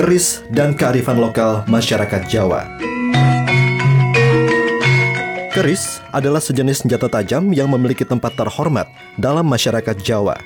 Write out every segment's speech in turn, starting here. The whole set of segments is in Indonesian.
keris dan kearifan lokal masyarakat Jawa. Keris adalah sejenis senjata tajam yang memiliki tempat terhormat dalam masyarakat Jawa.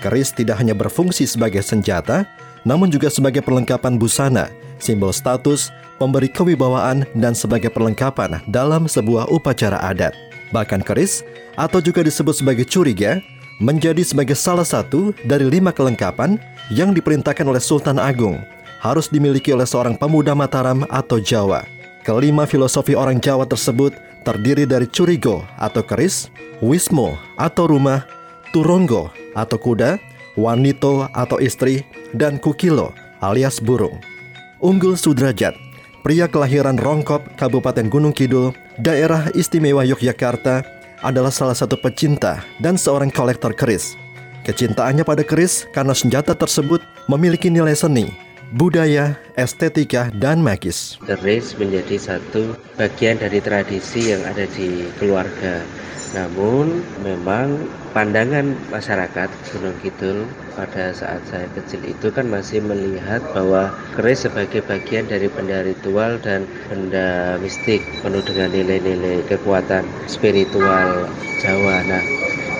Keris tidak hanya berfungsi sebagai senjata, namun juga sebagai perlengkapan busana, simbol status, pemberi kewibawaan, dan sebagai perlengkapan dalam sebuah upacara adat. Bahkan keris, atau juga disebut sebagai curiga, menjadi sebagai salah satu dari lima kelengkapan yang diperintahkan oleh Sultan Agung harus dimiliki oleh seorang pemuda Mataram atau Jawa. Kelima filosofi orang Jawa tersebut terdiri dari curigo atau keris, wismo atau rumah, turonggo atau kuda, wanito atau istri, dan kukilo alias burung. Unggul Sudrajat, pria kelahiran Rongkop, Kabupaten Gunung Kidul, daerah istimewa Yogyakarta, adalah salah satu pecinta dan seorang kolektor keris. Kecintaannya pada keris karena senjata tersebut memiliki nilai seni budaya, estetika, dan magis. Keris menjadi satu bagian dari tradisi yang ada di keluarga. Namun memang pandangan masyarakat Gunung Kidul pada saat saya kecil itu kan masih melihat bahwa keris sebagai bagian dari benda ritual dan benda mistik penuh dengan nilai-nilai kekuatan spiritual Jawa. Nah,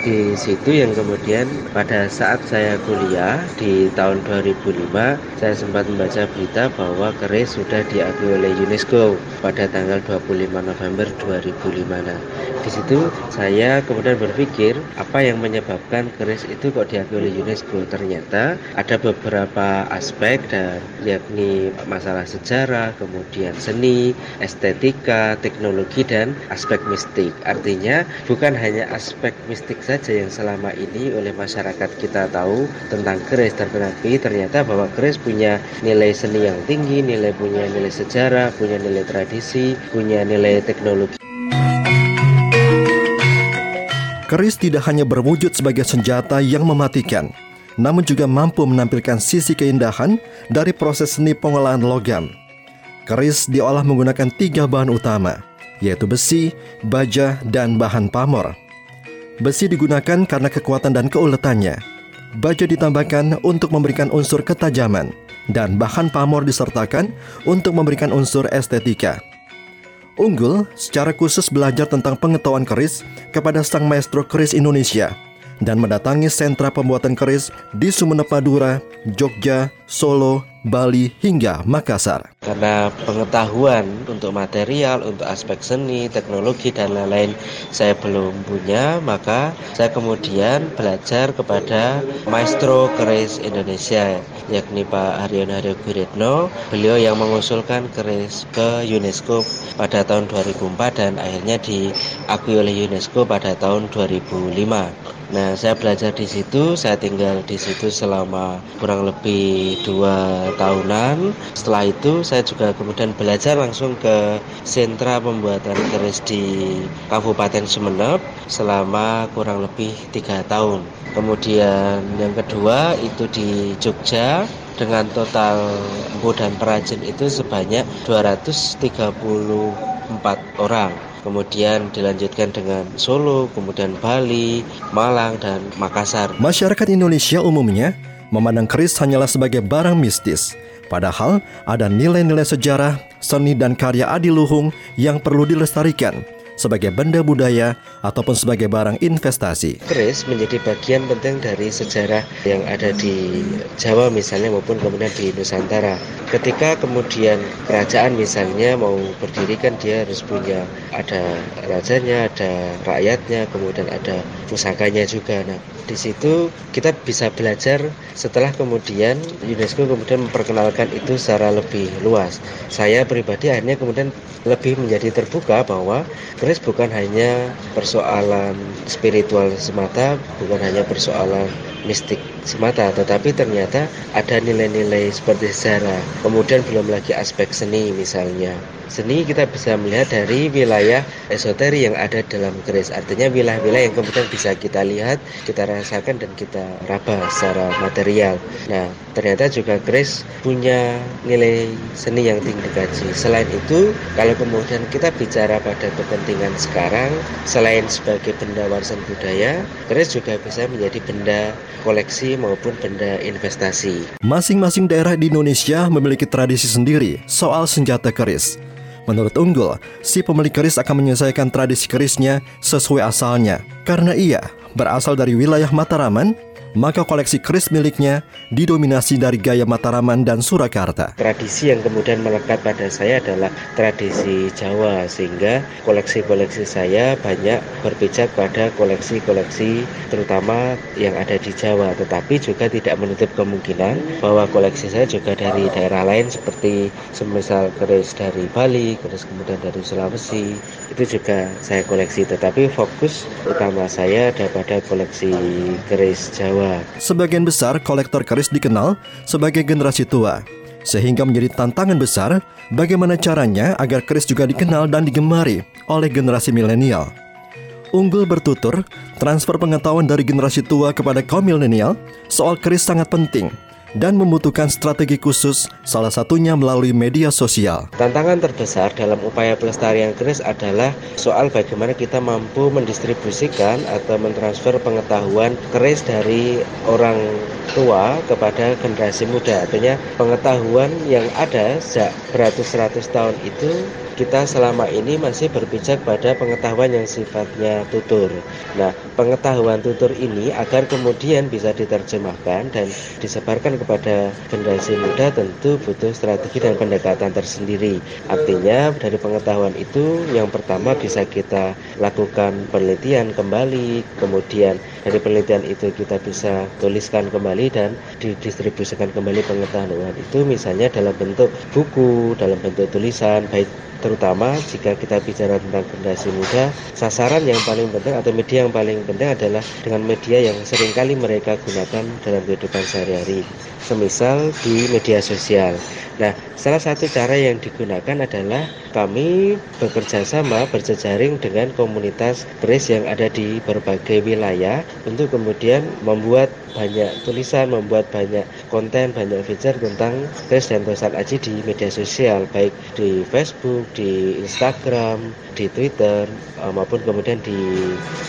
di situ yang kemudian pada saat saya kuliah di tahun 2005 saya sempat membaca berita bahwa keris sudah diakui oleh UNESCO pada tanggal 25 November 2005. Nah, di situ saya kemudian berpikir apa yang menyebabkan keris itu kok diakui oleh UNESCO? Ternyata ada beberapa aspek dan yakni masalah sejarah, kemudian seni, estetika, teknologi dan aspek mistik. Artinya bukan hanya aspek mistik saja yang selama ini oleh masyarakat kita tahu tentang keris tetapi ternyata bahwa keris punya nilai seni yang tinggi, nilai punya nilai sejarah, punya nilai tradisi, punya nilai teknologi. Keris tidak hanya berwujud sebagai senjata yang mematikan, namun juga mampu menampilkan sisi keindahan dari proses seni pengolahan logam. Keris diolah menggunakan tiga bahan utama, yaitu besi, baja, dan bahan pamor. Besi digunakan karena kekuatan dan keuletannya. Baja ditambahkan untuk memberikan unsur ketajaman, dan bahan pamor disertakan untuk memberikan unsur estetika. Unggul secara khusus belajar tentang pengetahuan keris kepada sang maestro keris Indonesia dan mendatangi sentra pembuatan keris di Sumeneb Madura, Jogja, Solo, Bali, hingga Makassar. Karena pengetahuan untuk material, untuk aspek seni, teknologi, dan lain-lain saya belum punya, maka saya kemudian belajar kepada Maestro Keris Indonesia, yakni Pak Haryono Haryo Guritno. Beliau yang mengusulkan keris ke UNESCO pada tahun 2004 dan akhirnya diakui oleh UNESCO pada tahun 2005. Nah, saya belajar di situ, saya tinggal di situ selama kurang lebih dua tahunan. Setelah itu, saya juga kemudian belajar langsung ke sentra pembuatan keris di Kabupaten Sumeneb selama kurang lebih tiga tahun. Kemudian yang kedua itu di Jogja dengan total empu dan perajin itu sebanyak 234 orang. Kemudian dilanjutkan dengan Solo, kemudian Bali, Malang, dan Makassar. Masyarakat Indonesia umumnya memandang keris hanyalah sebagai barang mistis, padahal ada nilai-nilai sejarah, seni, dan karya adiluhung yang perlu dilestarikan sebagai benda budaya ataupun sebagai barang investasi. Keris menjadi bagian penting dari sejarah yang ada di Jawa misalnya maupun kemudian di Nusantara. Ketika kemudian kerajaan misalnya mau berdiri kan dia harus punya ada rajanya, ada rakyatnya, kemudian ada pusakanya juga. Nah, di situ kita bisa belajar setelah kemudian UNESCO kemudian memperkenalkan itu secara lebih luas. Saya pribadi akhirnya kemudian lebih menjadi terbuka bahwa keris bukan hanya persoalan spiritual semata, bukan hanya persoalan mistik semata, tetapi ternyata ada nilai-nilai seperti sejarah. Kemudian belum lagi aspek seni misalnya. Seni kita bisa melihat dari wilayah esoteri yang ada dalam keris. Artinya wilayah-wilayah yang kemudian bisa kita lihat, kita rasakan dan kita raba secara material. Nah, ternyata juga keris punya nilai seni yang tinggi dikaji. Selain itu, kalau kemudian kita bicara pada kepentingan sekarang selain sebagai benda warisan budaya, keris juga bisa menjadi benda koleksi maupun benda investasi. Masing-masing daerah di Indonesia memiliki tradisi sendiri soal senjata keris. Menurut Unggul, si pemilik keris akan menyelesaikan tradisi kerisnya sesuai asalnya. Karena ia berasal dari wilayah Mataraman, maka koleksi keris miliknya didominasi dari gaya Mataraman dan Surakarta. Tradisi yang kemudian melekat pada saya adalah tradisi Jawa sehingga koleksi-koleksi saya banyak berpijak pada koleksi-koleksi terutama yang ada di Jawa tetapi juga tidak menutup kemungkinan bahwa koleksi saya juga dari daerah lain seperti semisal keris dari Bali, keris kemudian dari Sulawesi itu juga saya koleksi tetapi fokus utama saya ada pada koleksi keris Jawa Sebagian besar kolektor keris dikenal sebagai generasi tua, sehingga menjadi tantangan besar bagaimana caranya agar keris juga dikenal dan digemari oleh generasi milenial. Unggul bertutur, transfer pengetahuan dari generasi tua kepada kaum milenial soal keris sangat penting dan membutuhkan strategi khusus, salah satunya melalui media sosial. Tantangan terbesar dalam upaya pelestarian keris adalah soal bagaimana kita mampu mendistribusikan atau mentransfer pengetahuan keris dari orang tua kepada generasi muda. Artinya pengetahuan yang ada sejak beratus-ratus tahun itu kita selama ini masih berpijak pada pengetahuan yang sifatnya tutur. Nah, pengetahuan tutur ini agar kemudian bisa diterjemahkan dan disebarkan kepada generasi muda tentu butuh strategi dan pendekatan tersendiri. Artinya dari pengetahuan itu yang pertama bisa kita lakukan penelitian kembali, kemudian dari penelitian itu kita bisa tuliskan kembali dan didistribusikan kembali pengetahuan itu misalnya dalam bentuk buku, dalam bentuk tulisan baik terutama jika kita bicara tentang generasi muda, sasaran yang paling penting atau media yang paling penting adalah dengan media yang sering kali mereka gunakan dalam kehidupan sehari-hari, semisal di media sosial. Nah, salah satu cara yang digunakan adalah kami bekerja sama berjejaring dengan komunitas keris yang ada di berbagai wilayah untuk kemudian membuat banyak tulisan, membuat banyak konten, banyak feature tentang keris dan tosan aji di media sosial, baik di Facebook, di Instagram, di Twitter, eh, maupun kemudian di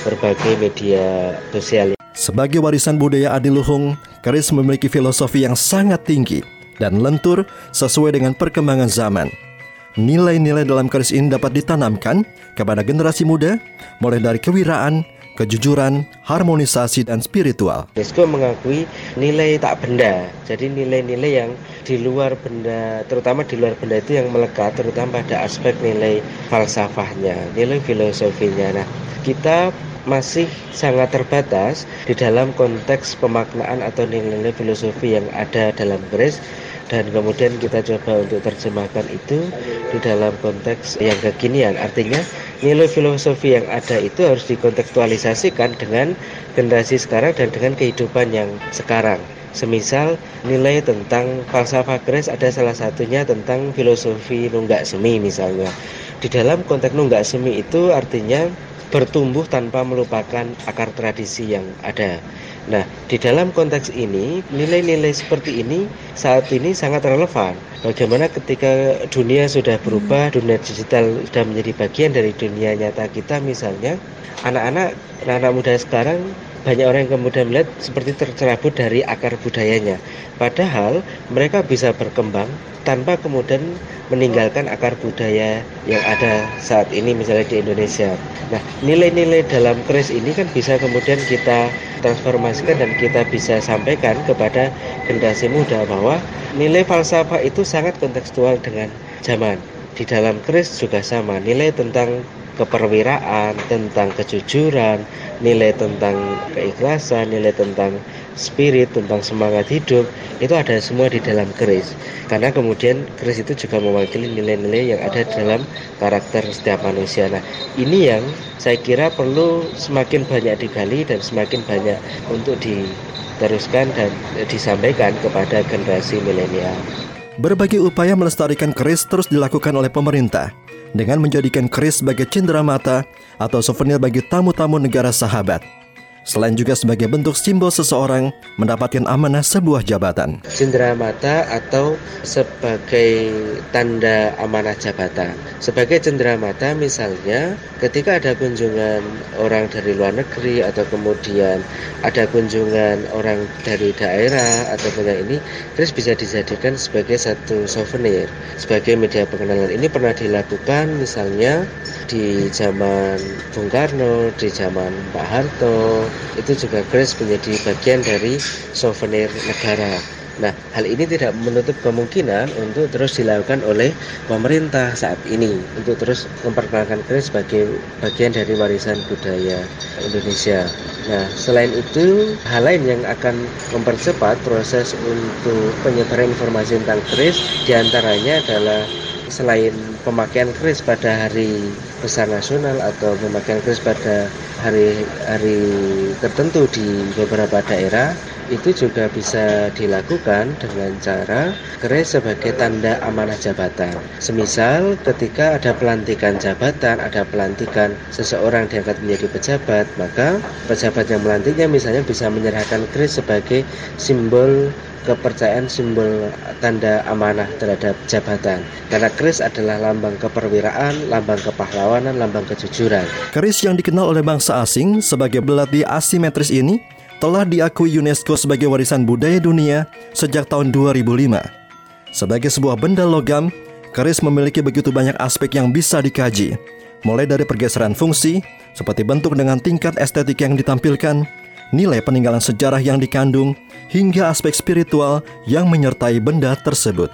berbagai media sosial. Sebagai warisan budaya adiluhung, keris memiliki filosofi yang sangat tinggi dan lentur sesuai dengan perkembangan zaman. Nilai-nilai dalam keris ini dapat ditanamkan kepada generasi muda, mulai dari kewiraan, kejujuran, harmonisasi, dan spiritual. UNESCO mengakui nilai tak benda, jadi nilai-nilai yang di luar benda, terutama di luar benda itu yang melekat, terutama pada aspek nilai falsafahnya, nilai filosofinya. Nah, kita masih sangat terbatas di dalam konteks pemaknaan atau nilai-nilai filosofi yang ada dalam keris dan kemudian kita coba untuk terjemahkan itu di dalam konteks yang kekinian. Artinya nilai filosofi yang ada itu harus dikontekstualisasikan dengan generasi sekarang dan dengan kehidupan yang sekarang. Semisal nilai tentang falsafah Gres ada salah satunya tentang filosofi nunggak semi misalnya. Di dalam konteks nunggak semi itu artinya bertumbuh tanpa melupakan akar tradisi yang ada Nah, di dalam konteks ini, nilai-nilai seperti ini saat ini sangat relevan. Bagaimana ketika dunia sudah berubah, dunia digital sudah menjadi bagian dari dunia nyata kita misalnya, anak-anak anak muda sekarang banyak orang yang kemudian melihat seperti tercerabut dari akar budayanya. Padahal mereka bisa berkembang tanpa kemudian meninggalkan akar budaya yang ada saat ini misalnya di Indonesia. Nah, nilai-nilai dalam keris ini kan bisa kemudian kita transformasikan dan kita bisa sampaikan kepada generasi muda bahwa nilai falsafah itu sangat kontekstual dengan zaman. Di dalam keris juga sama, nilai tentang keperwiraan, tentang kejujuran, nilai tentang keikhlasan, nilai tentang spirit, tentang semangat hidup, itu ada semua di dalam keris. Karena kemudian keris itu juga mewakili nilai-nilai yang ada dalam karakter setiap manusia. Nah, ini yang saya kira perlu semakin banyak digali dan semakin banyak untuk diteruskan dan disampaikan kepada generasi milenial. Berbagai upaya melestarikan keris terus dilakukan oleh pemerintah dengan menjadikan keris sebagai cindera mata atau souvenir bagi tamu-tamu negara sahabat. Selain juga sebagai bentuk simbol seseorang mendapatkan amanah sebuah jabatan. Cindera mata atau sebagai tanda amanah jabatan. Sebagai cendera mata misalnya ketika ada kunjungan orang dari luar negeri atau kemudian ada kunjungan orang dari daerah atau punya ini, terus bisa dijadikan sebagai satu souvenir, sebagai media pengenalan. Ini pernah dilakukan misalnya di zaman Bung Karno, di zaman Pak Harto, itu juga Grace menjadi bagian dari souvenir negara. Nah, hal ini tidak menutup kemungkinan untuk terus dilakukan oleh pemerintah saat ini untuk terus memperkenalkan Grace sebagai bagian dari warisan budaya Indonesia. Nah, selain itu, hal lain yang akan mempercepat proses untuk penyebaran informasi tentang Grace di antaranya adalah selain pemakaian kris pada hari besar nasional atau pemakaian kris pada hari-hari tertentu di beberapa daerah itu juga bisa dilakukan dengan cara kris sebagai tanda amanah jabatan. Semisal ketika ada pelantikan jabatan, ada pelantikan seseorang diangkat menjadi pejabat, maka pejabat yang melantiknya misalnya bisa menyerahkan kris sebagai simbol kepercayaan simbol tanda amanah terhadap jabatan. Karena keris adalah lambang keperwiraan, lambang kepahlawanan, lambang kejujuran. Keris yang dikenal oleh bangsa asing sebagai belati asimetris ini telah diakui UNESCO sebagai warisan budaya dunia sejak tahun 2005. Sebagai sebuah benda logam, keris memiliki begitu banyak aspek yang bisa dikaji, mulai dari pergeseran fungsi, seperti bentuk dengan tingkat estetik yang ditampilkan, nilai peninggalan sejarah yang dikandung, hingga aspek spiritual yang menyertai benda tersebut.